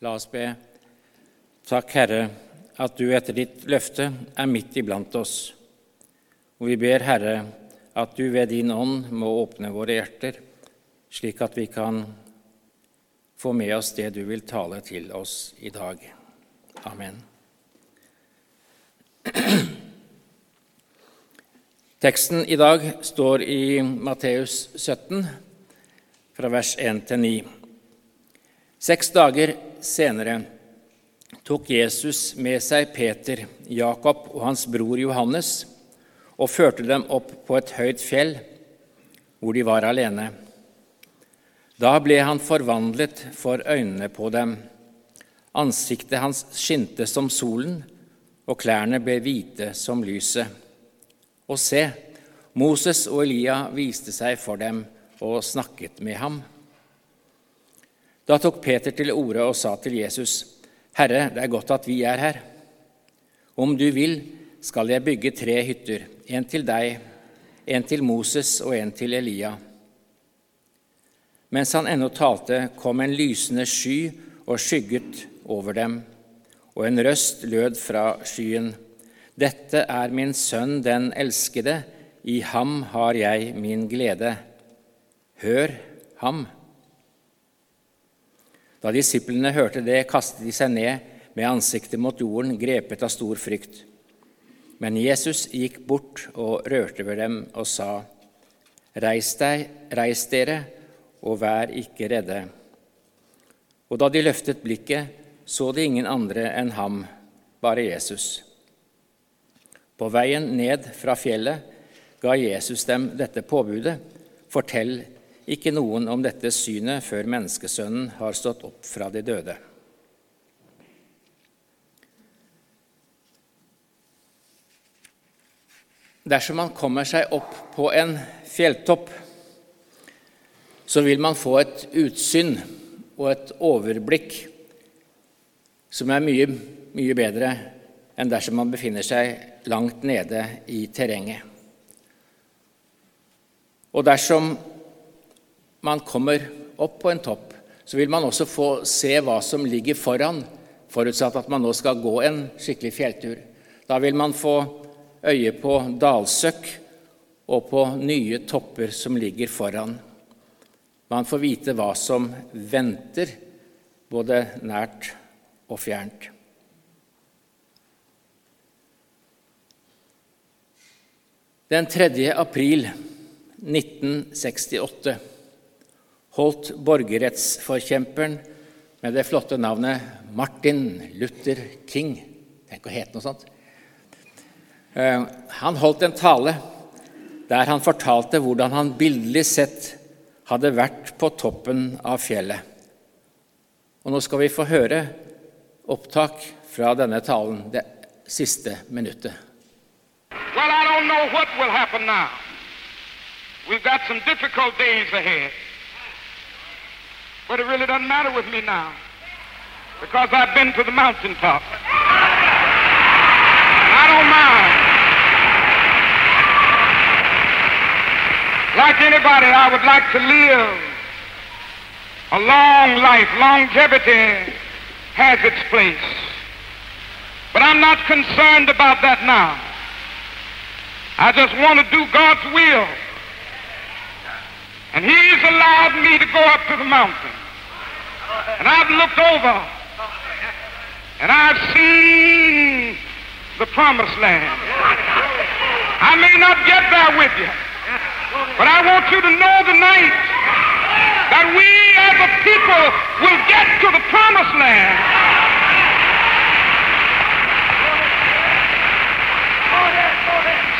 La oss be. Takk, Herre, at du etter ditt løfte er midt iblant oss. Og vi ber, Herre, at du ved din ånd må åpne våre hjerter, slik at vi kan få med oss det du vil tale til oss i dag. Amen. Teksten i dag står i Matteus 17, fra vers 1 til 9. Seks dager senere tok Jesus med seg Peter, Jakob og hans bror Johannes og førte dem opp på et høyt fjell, hvor de var alene. Da ble han forvandlet for øynene på dem. Ansiktet hans skinte som solen, og klærne ble hvite som lyset. Og se, Moses og Elia viste seg for dem og snakket med ham. Da tok Peter til orde og sa til Jesus, Herre, det er godt at vi er her. Om du vil, skal jeg bygge tre hytter, en til deg, en til Moses og en til Elia. Mens han ennå talte, kom en lysende sky og skygget over dem, og en røst lød fra skyen. Dette er min sønn den elskede, i ham har jeg min glede. Hør ham. Da disiplene hørte det, kastet de seg ned med ansiktet mot jorden, grepet av stor frykt. Men Jesus gikk bort og rørte ved dem og sa, Reis deg, reis dere, og vær ikke redde. Og da de løftet blikket, så de ingen andre enn ham, bare Jesus. På veien ned fra fjellet ga Jesus dem dette påbudet, fortell ikke noen om dette synet før menneskesønnen har stått opp fra de døde. Dersom man kommer seg opp på en fjelltopp, så vil man få et utsyn og et overblikk som er mye, mye bedre enn dersom man befinner seg langt nede i terrenget. Og dersom man kommer opp på en topp, så vil man også få se hva som ligger foran, forutsatt at man nå skal gå en skikkelig fjelltur. Da vil man få øye på dalsøkk og på nye topper som ligger foran. Man får vite hva som venter, både nært og fjernt. Den 3. april 1968 holdt borgerrettsforkjemperen med det flotte navnet Martin Luther King Tenk å hete noe sånt. Eh, han holdt en tale der han fortalte hvordan han bildelig sett hadde vært på toppen av fjellet. Og Nå skal vi få høre opptak fra denne talen det siste minuttet. Well, I don't know what will happen now. We've got some difficult days ahead. But it really doesn't matter with me now because I've been to the mountaintop. I don't mind. Like anybody, I would like to live a long life. Longevity has its place. But I'm not concerned about that now. I just want to do God's will. And He's allowed me to go up to the mountain. And I've looked over and I've seen the promised land. I may not get there with you, but I want you to know tonight that we as a people will get to the promised land.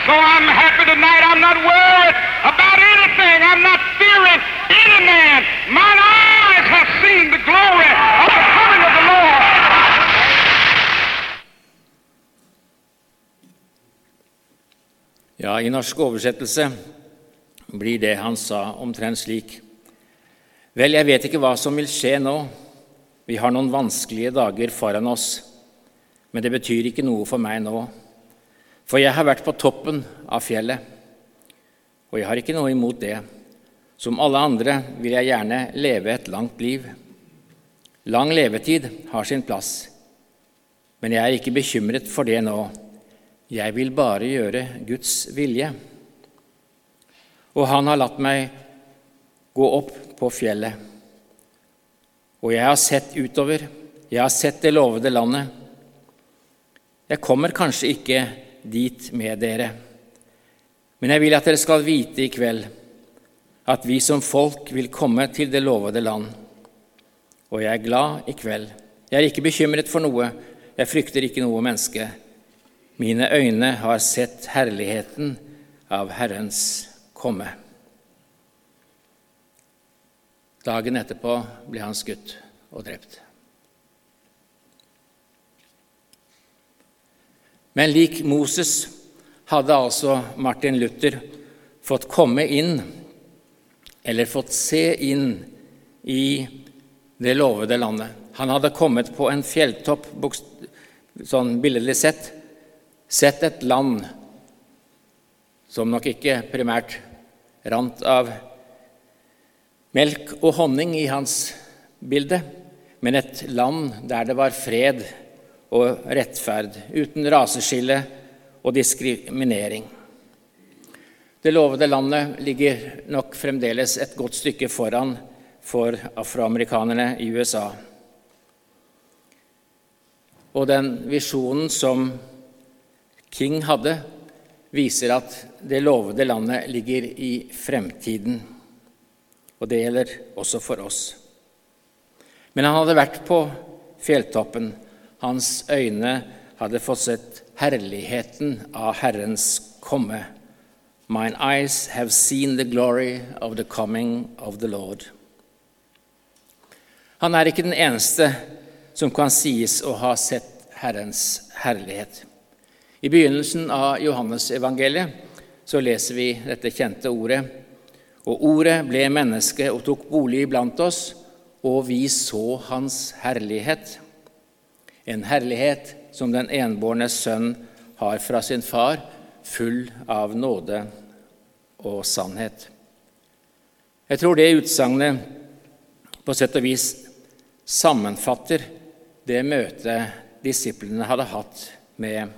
So I'm happy tonight. I'm not worried about anything. I'm not fearing any man. Mine eyes have seen the glory of the coming of the Lord. Ja, I norsk oversettelse blir det han sa, omtrent slik. Vel, jeg vet ikke hva som vil skje nå. Vi har noen vanskelige dager foran oss, men det betyr ikke noe for meg nå. For jeg har vært på toppen av fjellet, og jeg har ikke noe imot det. Som alle andre vil jeg gjerne leve et langt liv. Lang levetid har sin plass, men jeg er ikke bekymret for det nå. Jeg vil bare gjøre Guds vilje. Og han har latt meg gå opp på fjellet. Og jeg har sett utover, jeg har sett det lovede landet. Jeg kommer kanskje ikke dit med dere, men jeg vil at dere skal vite i kveld at vi som folk vil komme til det lovede land. Og jeg er glad i kveld. Jeg er ikke bekymret for noe, jeg frykter ikke noe menneske. Mine øyne har sett herligheten av Herrens komme. Dagen etterpå ble han skutt og drept. Men lik Moses hadde altså Martin Luther fått komme inn, eller fått se inn, i det lovede landet. Han hadde kommet på en fjelltopp, sånn billedlig sett, sett et land som nok ikke primært rant av melk og honning i hans bilde, men et land der det var fred og rettferd, uten raseskille og diskriminering. Det lovede landet ligger nok fremdeles et godt stykke foran for afroamerikanerne i USA. Og den visjonen som King hadde, viser at det lovede landet ligger i fremtiden. Og det gjelder også for oss. Men han hadde vært på fjelltoppen. Hans øyne hadde fått sett herligheten av Herrens komme. Mine eyes have seen the glory of the coming of the Lord. Han er ikke den eneste som kan sies å ha sett Herrens herlighet. I begynnelsen av Johannesevangeliet så leser vi dette kjente ordet og ordet ble menneske og tok bolig iblant oss, og vi så hans herlighet. En herlighet som den enbårne sønn har fra sin far, full av nåde og sannhet. Jeg tror det utsagnet på sett og vis sammenfatter det møtet disiplene hadde hatt med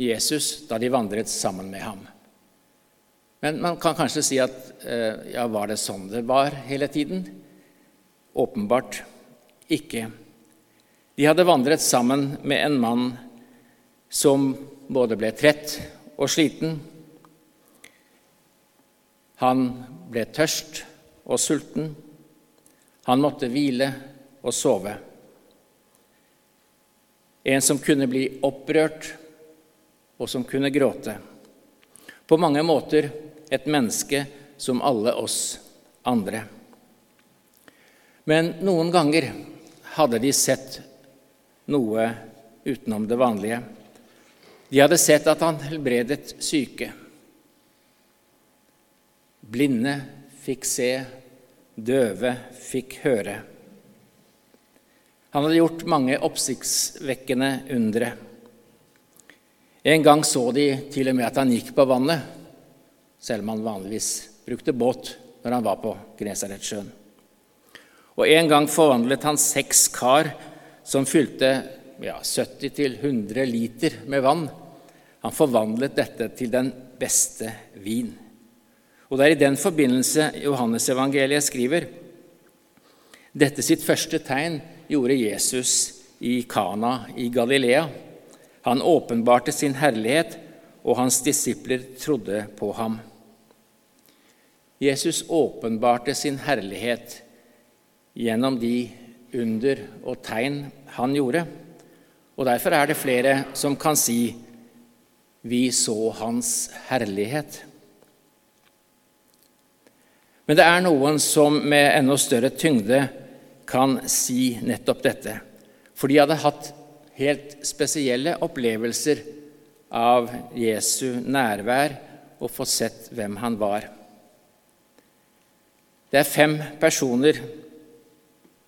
Jesus da de vandret sammen med ham. Men man kan kanskje si at eh, ja, var det sånn det var hele tiden? Åpenbart ikke. De hadde vandret sammen med en mann som både ble trett og sliten. Han ble tørst og sulten. Han måtte hvile og sove. En som kunne bli opprørt, og som kunne gråte. På mange måter et menneske som alle oss andre. Men noen ganger hadde de sett noe utenom det vanlige. De hadde sett at han helbredet syke. Blinde fikk se, døve fikk høre. Han hadde gjort mange oppsiktsvekkende undre. En gang så de til og med at han gikk på vannet selv om han vanligvis brukte båt når han var på Gnesaretsjøen. Og en gang forvandlet han seks kar som fylte ja, 70-100 liter med vann. Han forvandlet dette til den beste vin. Og Det er i den forbindelse Johannesevangeliet skriver dette sitt første tegn gjorde Jesus i Kana i Galilea. Han åpenbarte sin herlighet, og hans disipler trodde på ham. Jesus åpenbarte sin herlighet gjennom de under og tegn han gjorde. Og Derfor er det flere som kan si 'Vi så hans herlighet'. Men det er noen som med enda større tyngde kan si nettopp dette. For de hadde hatt helt spesielle opplevelser av Jesu nærvær og fått sett hvem han var. Det er fem personer,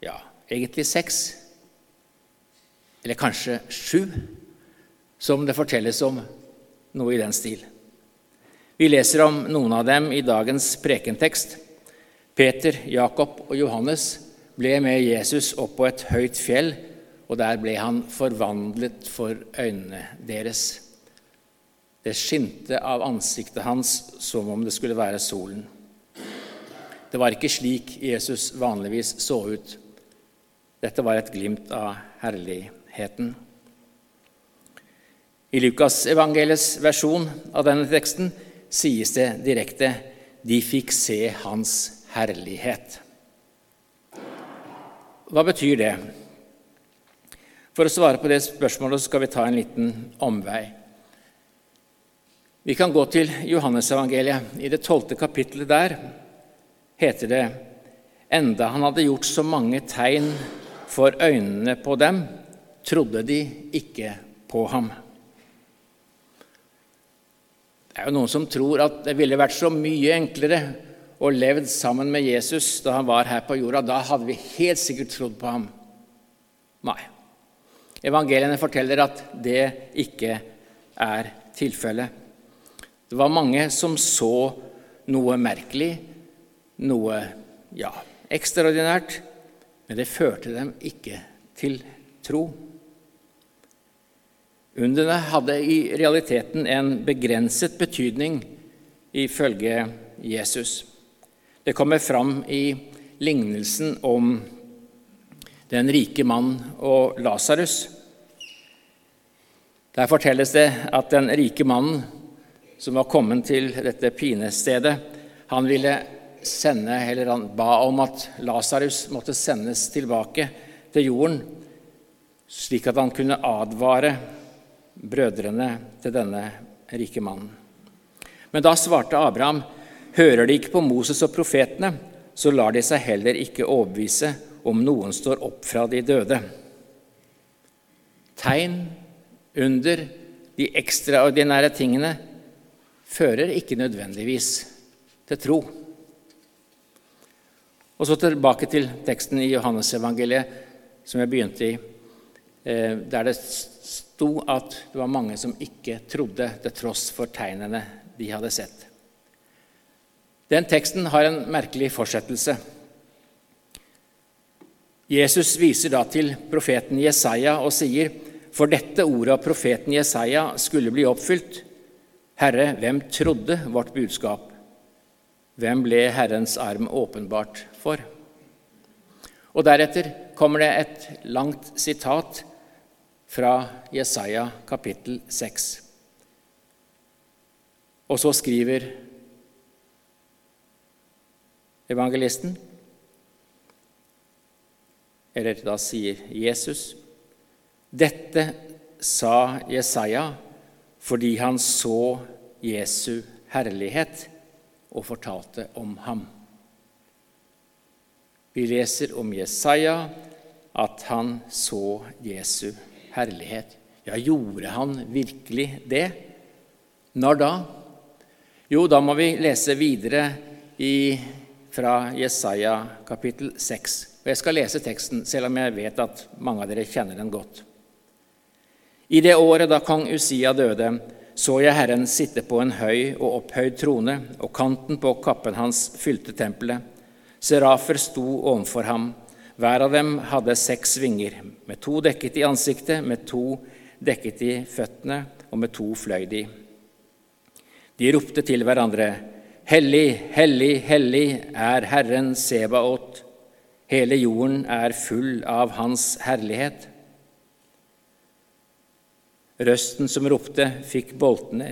ja, egentlig seks, eller kanskje sju, som det fortelles om noe i den stil. Vi leser om noen av dem i dagens prekentekst. Peter, Jakob og Johannes ble med Jesus opp på et høyt fjell, og der ble han forvandlet for øynene deres. Det skinte av ansiktet hans som om det skulle være solen. Det var ikke slik Jesus vanligvis så ut. Dette var et glimt av herligheten. I Lukasevangeliets versjon av denne teksten sies det direkte de fikk se hans herlighet. Hva betyr det? For å svare på det spørsmålet skal vi ta en liten omvei. Vi kan gå til Johannesevangeliet. I det tolvte kapittelet der heter det enda han hadde gjort så mange tegn for øynene på dem, trodde de ikke på ham. Det er jo noen som tror at det ville vært så mye enklere å levd sammen med Jesus da han var her på jorda. Da hadde vi helt sikkert trodd på ham. Nei. Evangeliene forteller at det ikke er tilfellet. Det var mange som så noe merkelig, noe ja, ekstraordinært, men det førte dem ikke til tro. Underne hadde i realiteten en begrenset betydning ifølge Jesus. Det kommer fram i lignelsen om den rike mann og Lasarus. Der fortelles det at den rike mannen som var kommet til dette pinestedet, han ville sende, eller han ba om at Lasarus måtte sendes tilbake til jorden, slik at han kunne advare brødrene til denne rike mannen. Men da svarte Abraham, hører de ikke på Moses og profetene, så lar de seg heller ikke overbevise om noen står opp fra de døde. Tegn, under, de ekstraordinære tingene fører ikke nødvendigvis til tro. Og så tilbake til teksten i Johannesevangeliet som jeg begynte i, eh, der det sto at det var mange som ikke trodde, til tross for tegnene de hadde sett. Den teksten har en merkelig fortsettelse. Jesus viser da til profeten Jesaja og sier, for dette ordet av profeten Jesaja skulle bli oppfylt. Herre, hvem trodde vårt budskap? Hvem ble Herrens arm åpenbart for? Og Deretter kommer det et langt sitat fra Jesaja kapittel 6. Og så skriver evangelisten, eller da sier Jesus, dette sa Jesaja fordi han så Jesu herlighet og fortalte om ham. Vi leser om Jesaja at han så Jesu herlighet herlighet. Ja, gjorde han virkelig det? Når da? Jo, da må vi lese videre i, fra Jesaja kapittel 6. Og Jeg skal lese teksten, selv om jeg vet at mange av dere kjenner den godt. I det året da kong Usia døde, så jeg Herren sitte på en høy og opphøyd trone, og kanten på kappen hans fylte tempelet. Serafer sto overfor ham. Hver av dem hadde seks vinger, med to dekket i ansiktet, med to dekket i føttene, og med to fløy de. De ropte til hverandre, Hellig, hellig, hellig er Herren Sebaot. Hele jorden er full av Hans herlighet. Røsten som ropte, fikk boltene,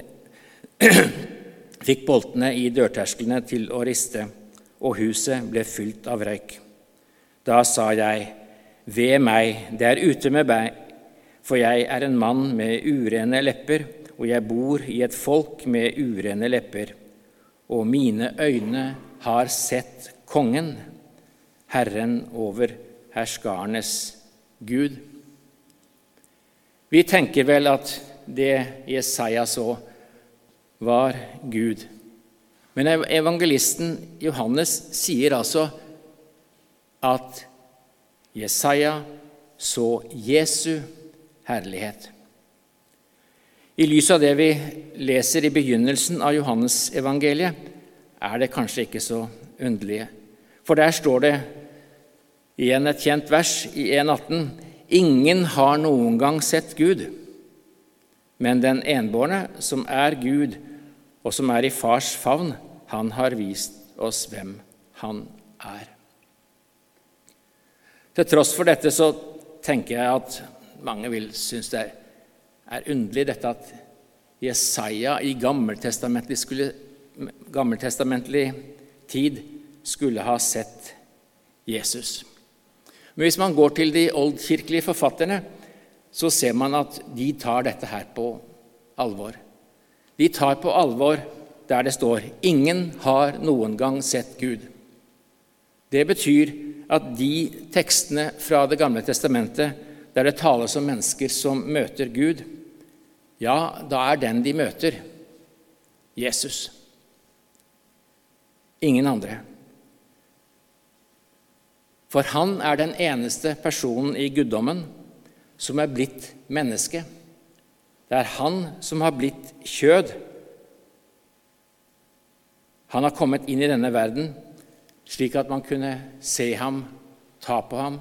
fikk boltene i dørtersklene til å riste, og huset ble fylt av røyk. Da sa jeg, ved meg, det er ute med meg, for jeg er en mann med urene lepper, og jeg bor i et folk med urene lepper, og mine øyne har sett Kongen, Herren over herskarenes Gud. Vi tenker vel at det Jesaja så, var Gud. Men evangelisten Johannes sier altså at Jesaja så Jesu herlighet. I lys av det vi leser i begynnelsen av Johannes-evangeliet, er det kanskje ikke så underlige. For der står det Igjen et kjent vers i 1,18.: Ingen har noen gang sett Gud, men den enbårne, som er Gud, og som er i fars favn, han har vist oss hvem han er. Til tross for dette så tenker jeg at mange vil synes det er underlig dette at Jesaja i gammeltestamentlig, tid skulle ha sett Jesus. Men hvis man går til de oldkirkelige forfatterne, så ser man at de tar dette her på alvor. De tar på alvor der det står 'Ingen har noen gang sett Gud'. Det betyr at de tekstene fra Det gamle testamentet der det tales om mennesker som møter Gud, ja, da er den de møter, Jesus. Ingen andre. For han er den eneste personen i guddommen som er blitt menneske. Det er han som har blitt kjød. Han har kommet inn i denne verden slik at man kunne se ham, ta på ham,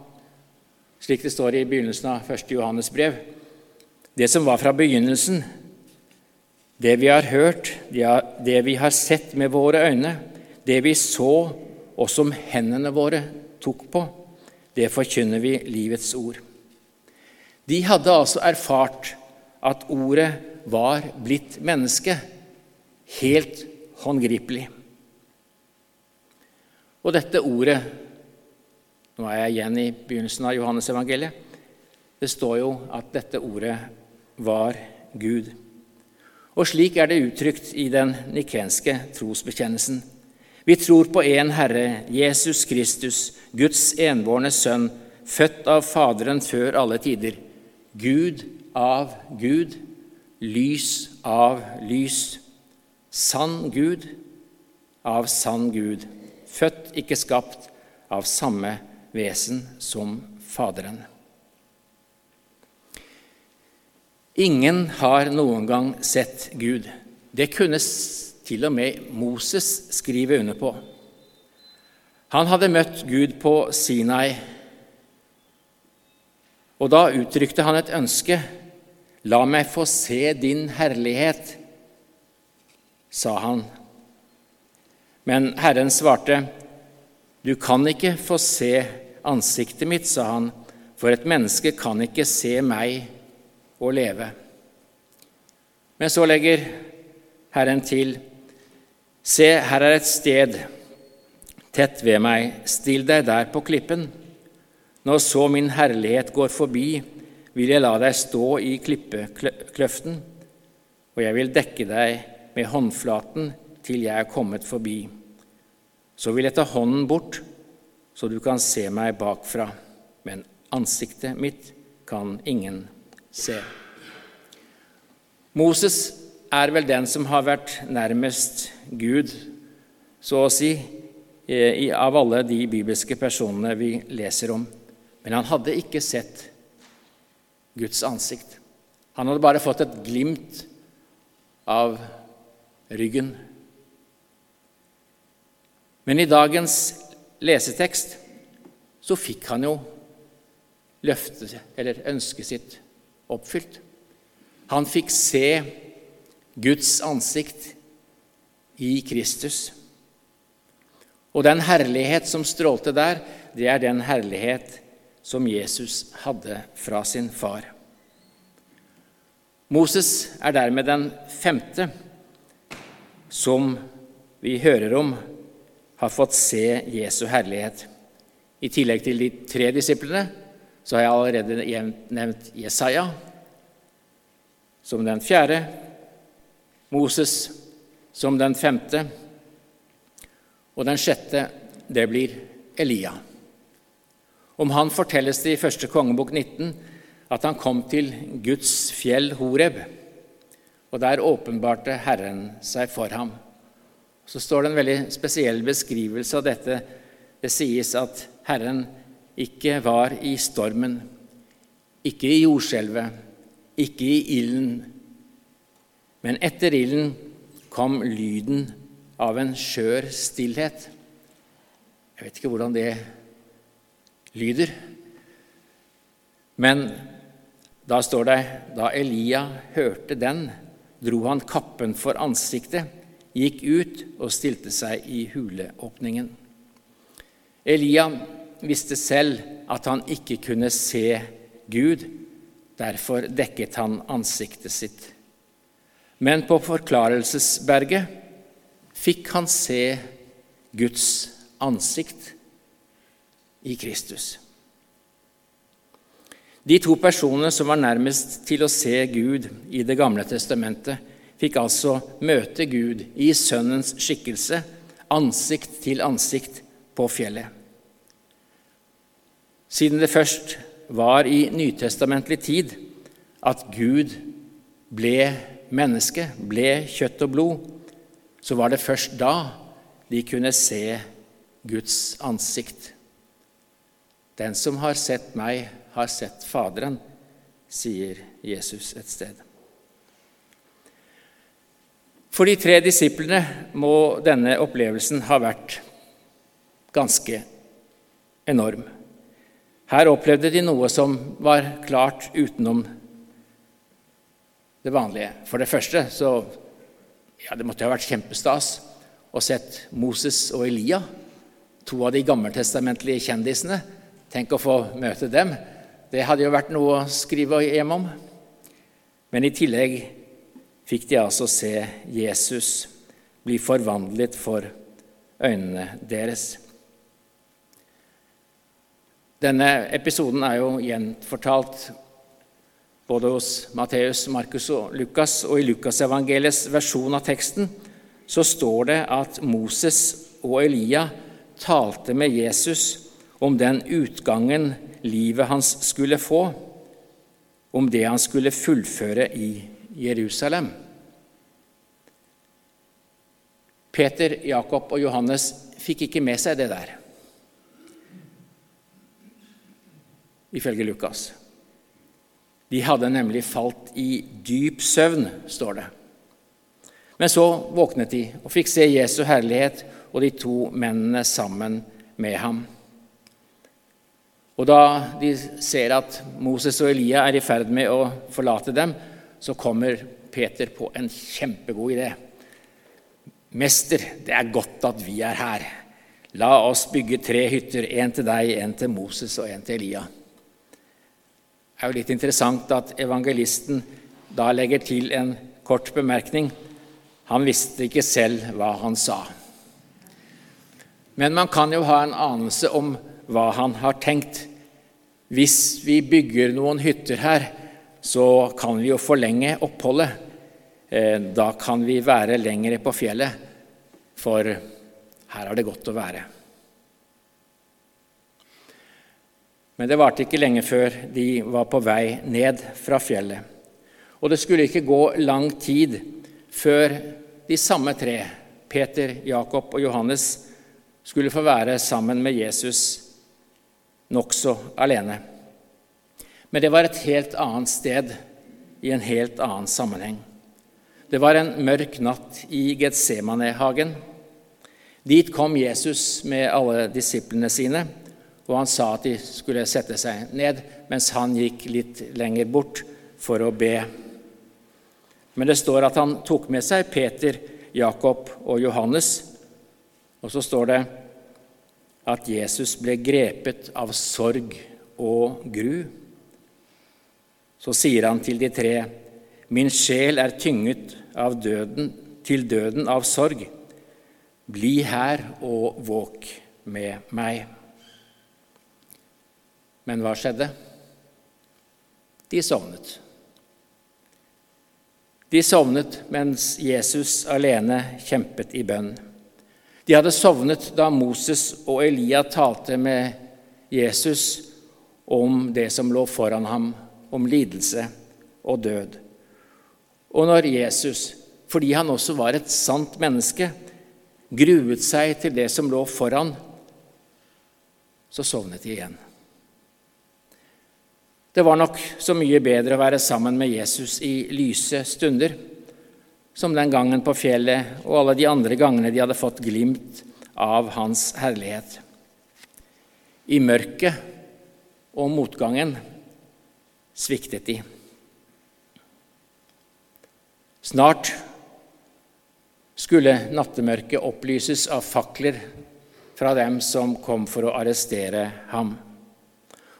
slik det står i begynnelsen av 1. Johannes brev. Det som var fra begynnelsen, det vi har hørt, det vi har sett med våre øyne, det vi så, og som hendene våre tok på, det forkynner vi livets ord. De hadde altså erfart at ordet var blitt menneske, helt håndgripelig. Og dette ordet Nå er jeg igjen i begynnelsen av Johannes-evangeliet. Det står jo at dette ordet var Gud. Og slik er det uttrykt i den nikenske trosbekjennelsen. Vi tror på én Herre, Jesus Kristus, Guds enbårne Sønn, født av Faderen før alle tider. Gud av Gud, lys av lys. Sann Gud av sann Gud, født, ikke skapt, av samme vesen som Faderen. Ingen har noen gang sett Gud. Det kunne til og med Moses skrive under på. Han hadde møtt Gud på Sinai, og da uttrykte han et ønske. La meg få se din herlighet, sa han. Men Herren svarte, Du kan ikke få se ansiktet mitt, sa han, for et menneske kan ikke se meg og leve. Men så legger Herren til, Se, her er et sted tett ved meg, still deg der på klippen. Når så min herlighet går forbi, vil jeg la deg stå i klippekløften, og jeg vil dekke deg med håndflaten til jeg er kommet forbi. Så vil jeg ta hånden bort, så du kan se meg bakfra, men ansiktet mitt kan ingen se. Moses er vel den som har vært nærmest Gud, så å si, av alle de bibelske personene vi leser om. Men han hadde ikke sett Guds ansikt. Han hadde bare fått et glimt av ryggen. Men i dagens lesetekst så fikk han jo løftet, eller ønsket sitt, oppfylt. Han fikk se Guds ansikt i Kristus. Og den herlighet som strålte der, det er den herlighet som Jesus hadde fra sin far. Moses er dermed den femte som vi hører om har fått se Jesu herlighet. I tillegg til de tre disiplene så har jeg allerede nevnt Jesaja som den fjerde, Moses som den femte, og den sjette, det blir Elia. Om han fortelles det i første kongebok 19 at han kom til Guds fjell Horeb, og der åpenbarte Herren seg for ham. Så står det en veldig spesiell beskrivelse av dette. Det sies at Herren ikke var i stormen, ikke i jordskjelvet, ikke i ilden, men etter ilden kom lyden av en skjør stillhet. Jeg vet ikke hvordan det lyder. Men da står det da Elia hørte den, dro han kappen for ansiktet, gikk ut og stilte seg i huleåpningen. Eliam visste selv at han ikke kunne se Gud, derfor dekket han ansiktet sitt. Men på Forklarelsesberget fikk han se Guds ansikt i Kristus. De to personene som var nærmest til å se Gud i Det gamle testamentet, fikk altså møte Gud i Sønnens skikkelse, ansikt til ansikt på fjellet. Siden det først var i nytestamentlig tid at Gud ble menneske, ble kjøtt og blod, så var det først da de kunne se Guds ansikt. Den som har sett meg, har sett Faderen, sier Jesus et sted. For de tre disiplene må denne opplevelsen ha vært ganske enorm. Her opplevde de noe som var klart utenom det vanlige. For det første så ja, Det måtte ha vært kjempestas å sett Moses og Elia, to av de gammeltestamentlige kjendisene. Tenk å få møte dem. Det hadde jo vært noe å skrive hjem om. Men i tillegg fikk de altså se Jesus bli forvandlet for øynene deres. Denne episoden er jo gjenfortalt både hos Matteus, Markus og Lukas. Og i Lukasevangeliets versjon av teksten så står det at Moses og Elia talte med Jesus om den utgangen livet hans skulle få, om det han skulle fullføre i Jerusalem. Peter, Jakob og Johannes fikk ikke med seg det der, ifølge Lukas. De hadde nemlig falt i dyp søvn, står det. Men så våknet de og fikk se Jesu herlighet og de to mennene sammen med ham. Og da de ser at Moses og Elia er i ferd med å forlate dem, så kommer Peter på en kjempegod idé. Mester, det er godt at vi er her. La oss bygge tre hytter, en til deg, en til Moses og en til Elia. Det er jo litt interessant at evangelisten da legger til en kort bemerkning. Han visste ikke selv hva han sa. Men man kan jo ha en anelse om hva han har tenkt. Hvis vi bygger noen hytter her, så kan vi jo forlenge oppholdet. Eh, da kan vi være lengre på fjellet, for her er det godt å være. Men det varte ikke lenge før de var på vei ned fra fjellet. Og det skulle ikke gå lang tid før de samme tre, Peter, Jakob og Johannes, skulle få være sammen med Jesus nokså alene. Men det var et helt annet sted, i en helt annen sammenheng. Det var en mørk natt i Getsemanehagen. Dit kom Jesus med alle disiplene sine, og han sa at de skulle sette seg ned mens han gikk litt lenger bort for å be. Men det står at han tok med seg Peter, Jakob og Johannes, og så står det at Jesus ble grepet av sorg og gru. Så sier han til de tre, Min sjel er tynget av døden, til døden av sorg. Bli her og våk med meg. Men hva skjedde? De sovnet. De sovnet mens Jesus alene kjempet i bønn. De hadde sovnet da Moses og Elia talte med Jesus om det som lå foran ham om lidelse og død. Og når Jesus, fordi han også var et sant menneske, gruet seg til det som lå foran, så sovnet de igjen. Det var nok så mye bedre å være sammen med Jesus i lyse stunder, som den gangen på fjellet og alle de andre gangene de hadde fått glimt av hans herlighet. I mørket og motgangen sviktet de. Snart skulle nattemørket opplyses av fakler fra dem som kom for å arrestere ham.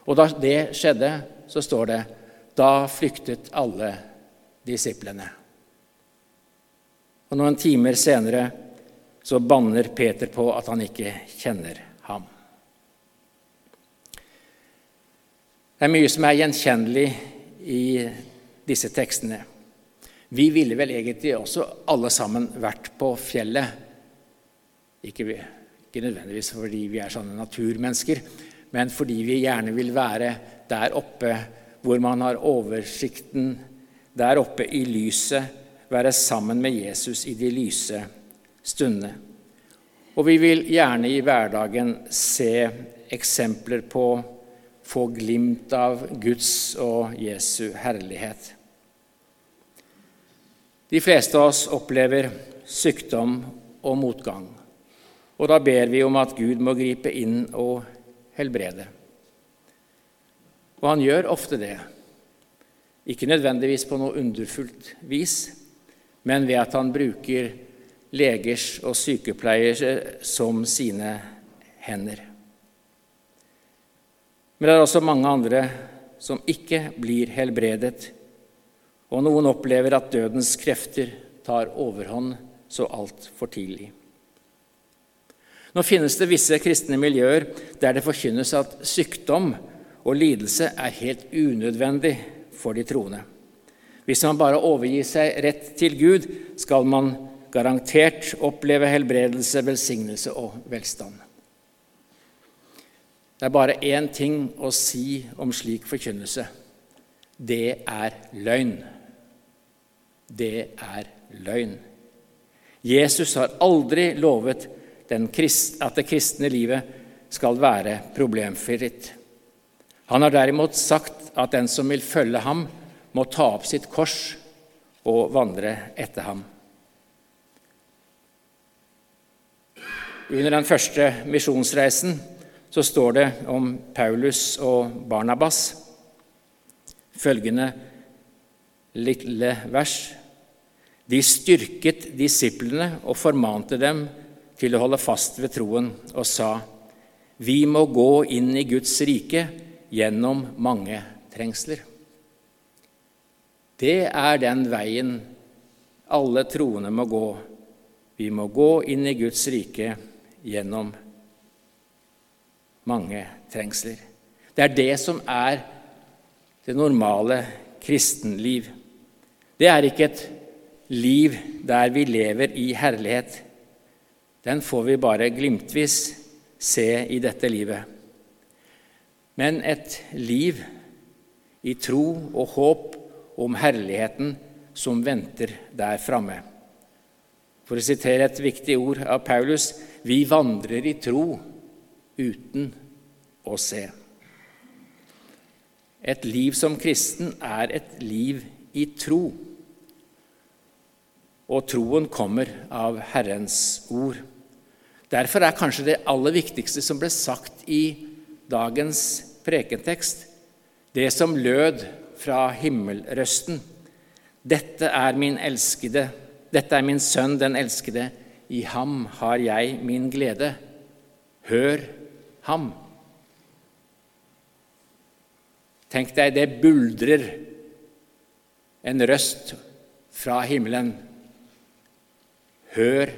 Og da det skjedde, så står det da flyktet alle disiplene. Og noen timer senere så banner Peter på at han ikke kjenner ham. Det er mye som er gjenkjennelig i disse tekstene. Vi ville vel egentlig også alle sammen vært på fjellet. Ikke, ikke nødvendigvis fordi vi er sånne naturmennesker, men fordi vi gjerne vil være der oppe hvor man har oversikten, der oppe i lyset, være sammen med Jesus i de lyse stundene. Og vi vil gjerne i hverdagen se eksempler på, få glimt av Guds og Jesu herlighet. De fleste av oss opplever sykdom og motgang, og da ber vi om at Gud må gripe inn og helbrede. Og han gjør ofte det, ikke nødvendigvis på noe underfullt vis, men ved at han bruker legers og sykepleiere som sine hender. Men det er også mange andre som ikke blir helbredet og noen opplever at dødens krefter tar overhånd så altfor tidlig. Nå finnes det visse kristne miljøer der det forkynnes at sykdom og lidelse er helt unødvendig for de troende. Hvis man bare overgir seg rett til Gud, skal man garantert oppleve helbredelse, velsignelse og velstand. Det er bare én ting å si om slik forkynnelse. Det er løgn det er løgn. Jesus har aldri lovet at det kristne livet skal være problemfritt. Han har derimot sagt at den som vil følge ham, må ta opp sitt kors og vandre etter ham. Under den første misjonsreisen så står det om Paulus og Barnabas følgende lille vers de styrket disiplene og formante dem til å holde fast ved troen og sa:" Vi må gå inn i Guds rike gjennom mange trengsler. Det er den veien alle troende må gå. Vi må gå inn i Guds rike gjennom mange trengsler. Det er det som er det normale kristenliv. Det er ikke et liv der vi lever i herlighet, den får vi bare glimtvis se i dette livet. Men et liv i tro og håp om herligheten som venter der framme. For å sitere et viktig ord av Paulus vi vandrer i tro uten å se. Et liv som kristen er et liv i tro og troen kommer av Herrens ord. Derfor er kanskje det aller viktigste som ble sagt i dagens prekentekst, det som lød fra himmelrøsten. Dette er min elskede, dette er min sønn, den elskede. I ham har jeg min glede. Hør ham. Tenk deg, det buldrer en røst fra himmelen Hør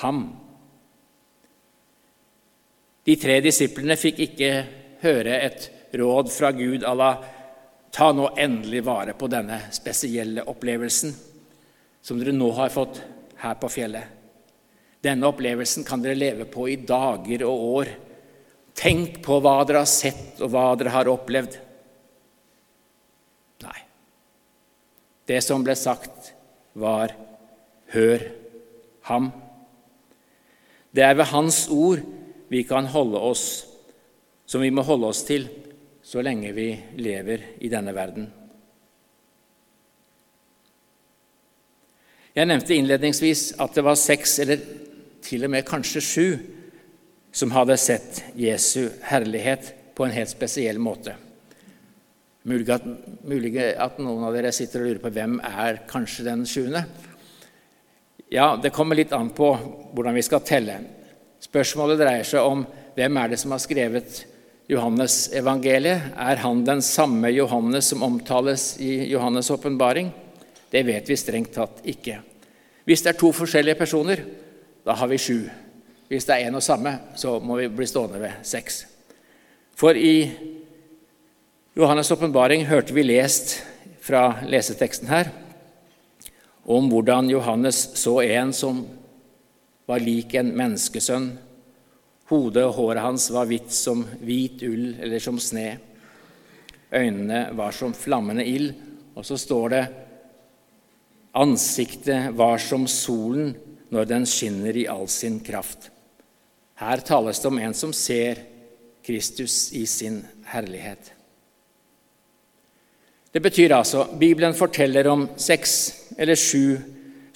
ham. De tre disiplene fikk ikke høre et råd fra Gud à la ta nå endelig vare på denne spesielle opplevelsen som dere nå har fått her på fjellet. Denne opplevelsen kan dere leve på i dager og år. Tenk på hva dere har sett, og hva dere har opplevd. Nei. Det som ble sagt, var 'hør ham. Det er ved Hans ord vi kan holde oss, som vi må holde oss til så lenge vi lever i denne verden. Jeg nevnte innledningsvis at det var seks, eller til og med kanskje sju, som hadde sett Jesu herlighet på en helt spesiell måte. Mulig at, mulig at noen av dere sitter og lurer på hvem er kanskje den sjuende. Ja, det kommer litt an på hvordan vi skal telle. Spørsmålet dreier seg om hvem er det som har skrevet Johannes evangeliet. Er han den samme Johannes som omtales i Johannes' åpenbaring? Det vet vi strengt tatt ikke. Hvis det er to forskjellige personer, da har vi sju. Hvis det er én og samme, så må vi bli stående ved seks. For i Johannes' åpenbaring hørte vi lest fra leseteksten her om hvordan Johannes så en som var lik en menneskesønn. Hodet og håret hans var hvitt som hvit ull eller som sne. Øynene var som flammende ild. Og så står det ansiktet var som solen når den skinner i all sin kraft. Her tales det om en som ser Kristus i sin herlighet. Det betyr altså Bibelen forteller om seks eller sju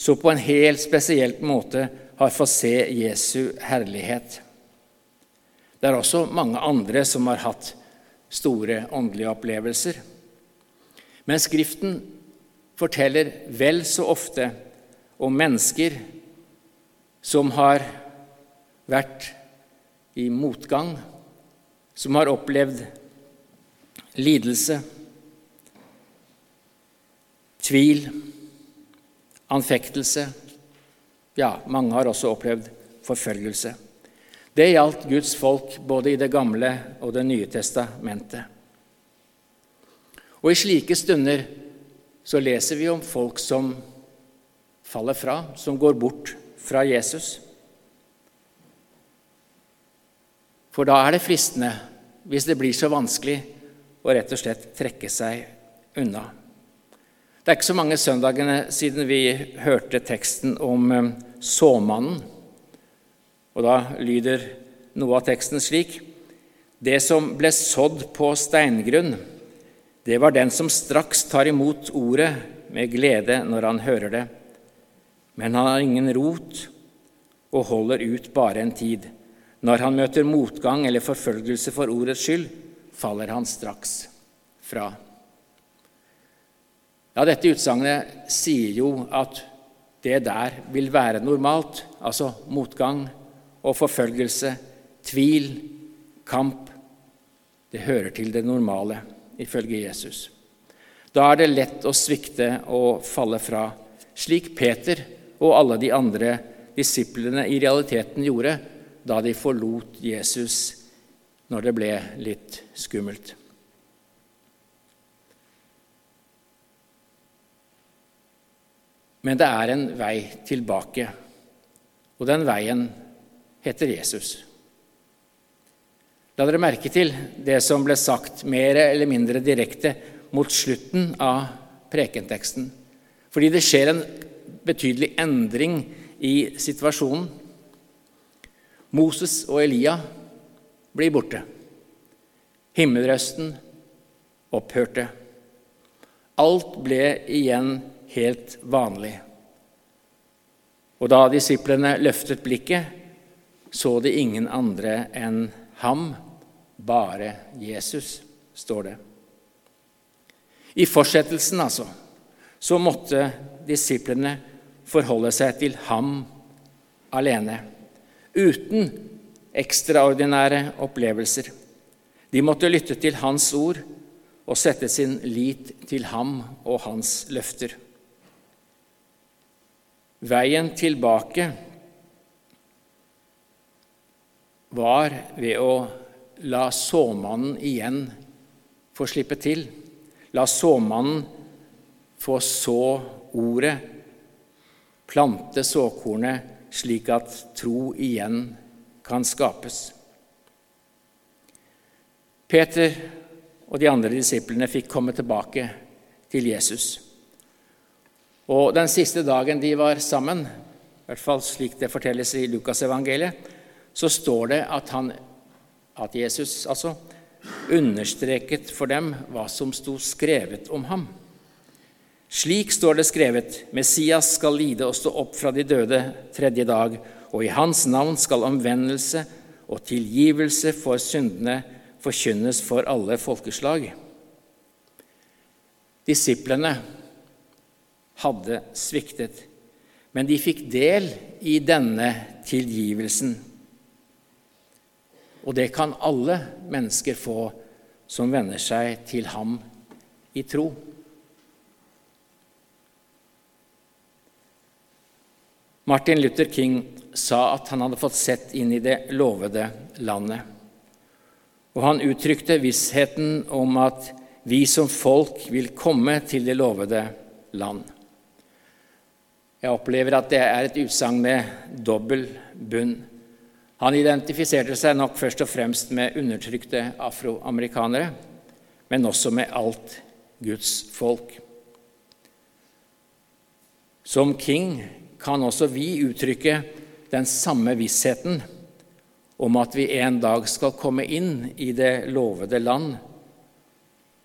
som på en helt spesiell måte har fått se Jesu herlighet. Det er også mange andre som har hatt store åndelige opplevelser. Men Skriften forteller vel så ofte om mennesker som har vært i motgang, som har opplevd lidelse tvil, anfektelse. Ja, mange har også opplevd forfølgelse. Det gjaldt Guds folk både i Det gamle og Det nye testamentet. Og I slike stunder så leser vi om folk som faller fra, som går bort fra Jesus. For da er det fristende, hvis det blir så vanskelig, å rett og slett trekke seg unna. Det er ikke så mange søndagene siden vi hørte teksten om eh, såmannen. Og da lyder noe av teksten slik.: Det som ble sådd på steingrunn, det var den som straks tar imot ordet med glede når han hører det. Men han har ingen rot og holder ut bare en tid. Når han møter motgang eller forfølgelse for ordets skyld, faller han straks fra. Ja, Dette utsagnet sier jo at det der vil være normalt, altså motgang og forfølgelse, tvil, kamp. Det hører til det normale, ifølge Jesus. Da er det lett å svikte og falle fra, slik Peter og alle de andre disiplene i realiteten gjorde da de forlot Jesus når det ble litt skummelt. Men det er en vei tilbake, og den veien heter Jesus. La dere merke til det som ble sagt mer eller mindre direkte mot slutten av prekenteksten, fordi det skjer en betydelig endring i situasjonen. Moses og Elia blir borte. Himmelrøsten opphørte. Alt ble igjen helt vanlig. Og da disiplene løftet blikket, så de ingen andre enn ham, bare Jesus, står det. I fortsettelsen, altså, så måtte disiplene forholde seg til ham alene, uten ekstraordinære opplevelser. De måtte lytte til hans ord og sette sin lit til ham og hans løfter. Veien tilbake var ved å la såmannen igjen få slippe til. La såmannen få så ordet, plante såkornet, slik at tro igjen kan skapes. Peter og de andre disiplene fikk komme tilbake til Jesus. Og den siste dagen de var sammen, i hvert fall slik det fortelles i Lukasevangeliet, så står det at, han, at Jesus altså, understreket for dem hva som sto skrevet om ham. Slik står det skrevet:" Messias skal lide og stå opp fra de døde tredje dag, og i hans navn skal omvendelse og tilgivelse for syndene forkynnes for alle folkeslag. Disiplene hadde sviktet, men de fikk del i denne tilgivelsen. Og det kan alle mennesker få som venner seg til ham i tro. Martin Luther King sa at han hadde fått sett inn i det lovede landet. Og han uttrykte vissheten om at vi som folk vil komme til det lovede land. Jeg opplever at det er et utsagn med dobbel bunn. Han identifiserte seg nok først og fremst med undertrykte afroamerikanere, men også med alt Guds folk. Som King kan også vi uttrykke den samme vissheten om at vi en dag skal komme inn i det lovede land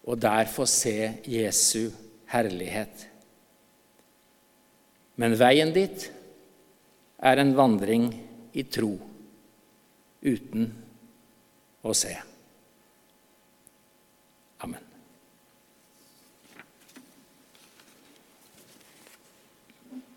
og der få se Jesu herlighet. Men veien dit er en vandring i tro uten å se.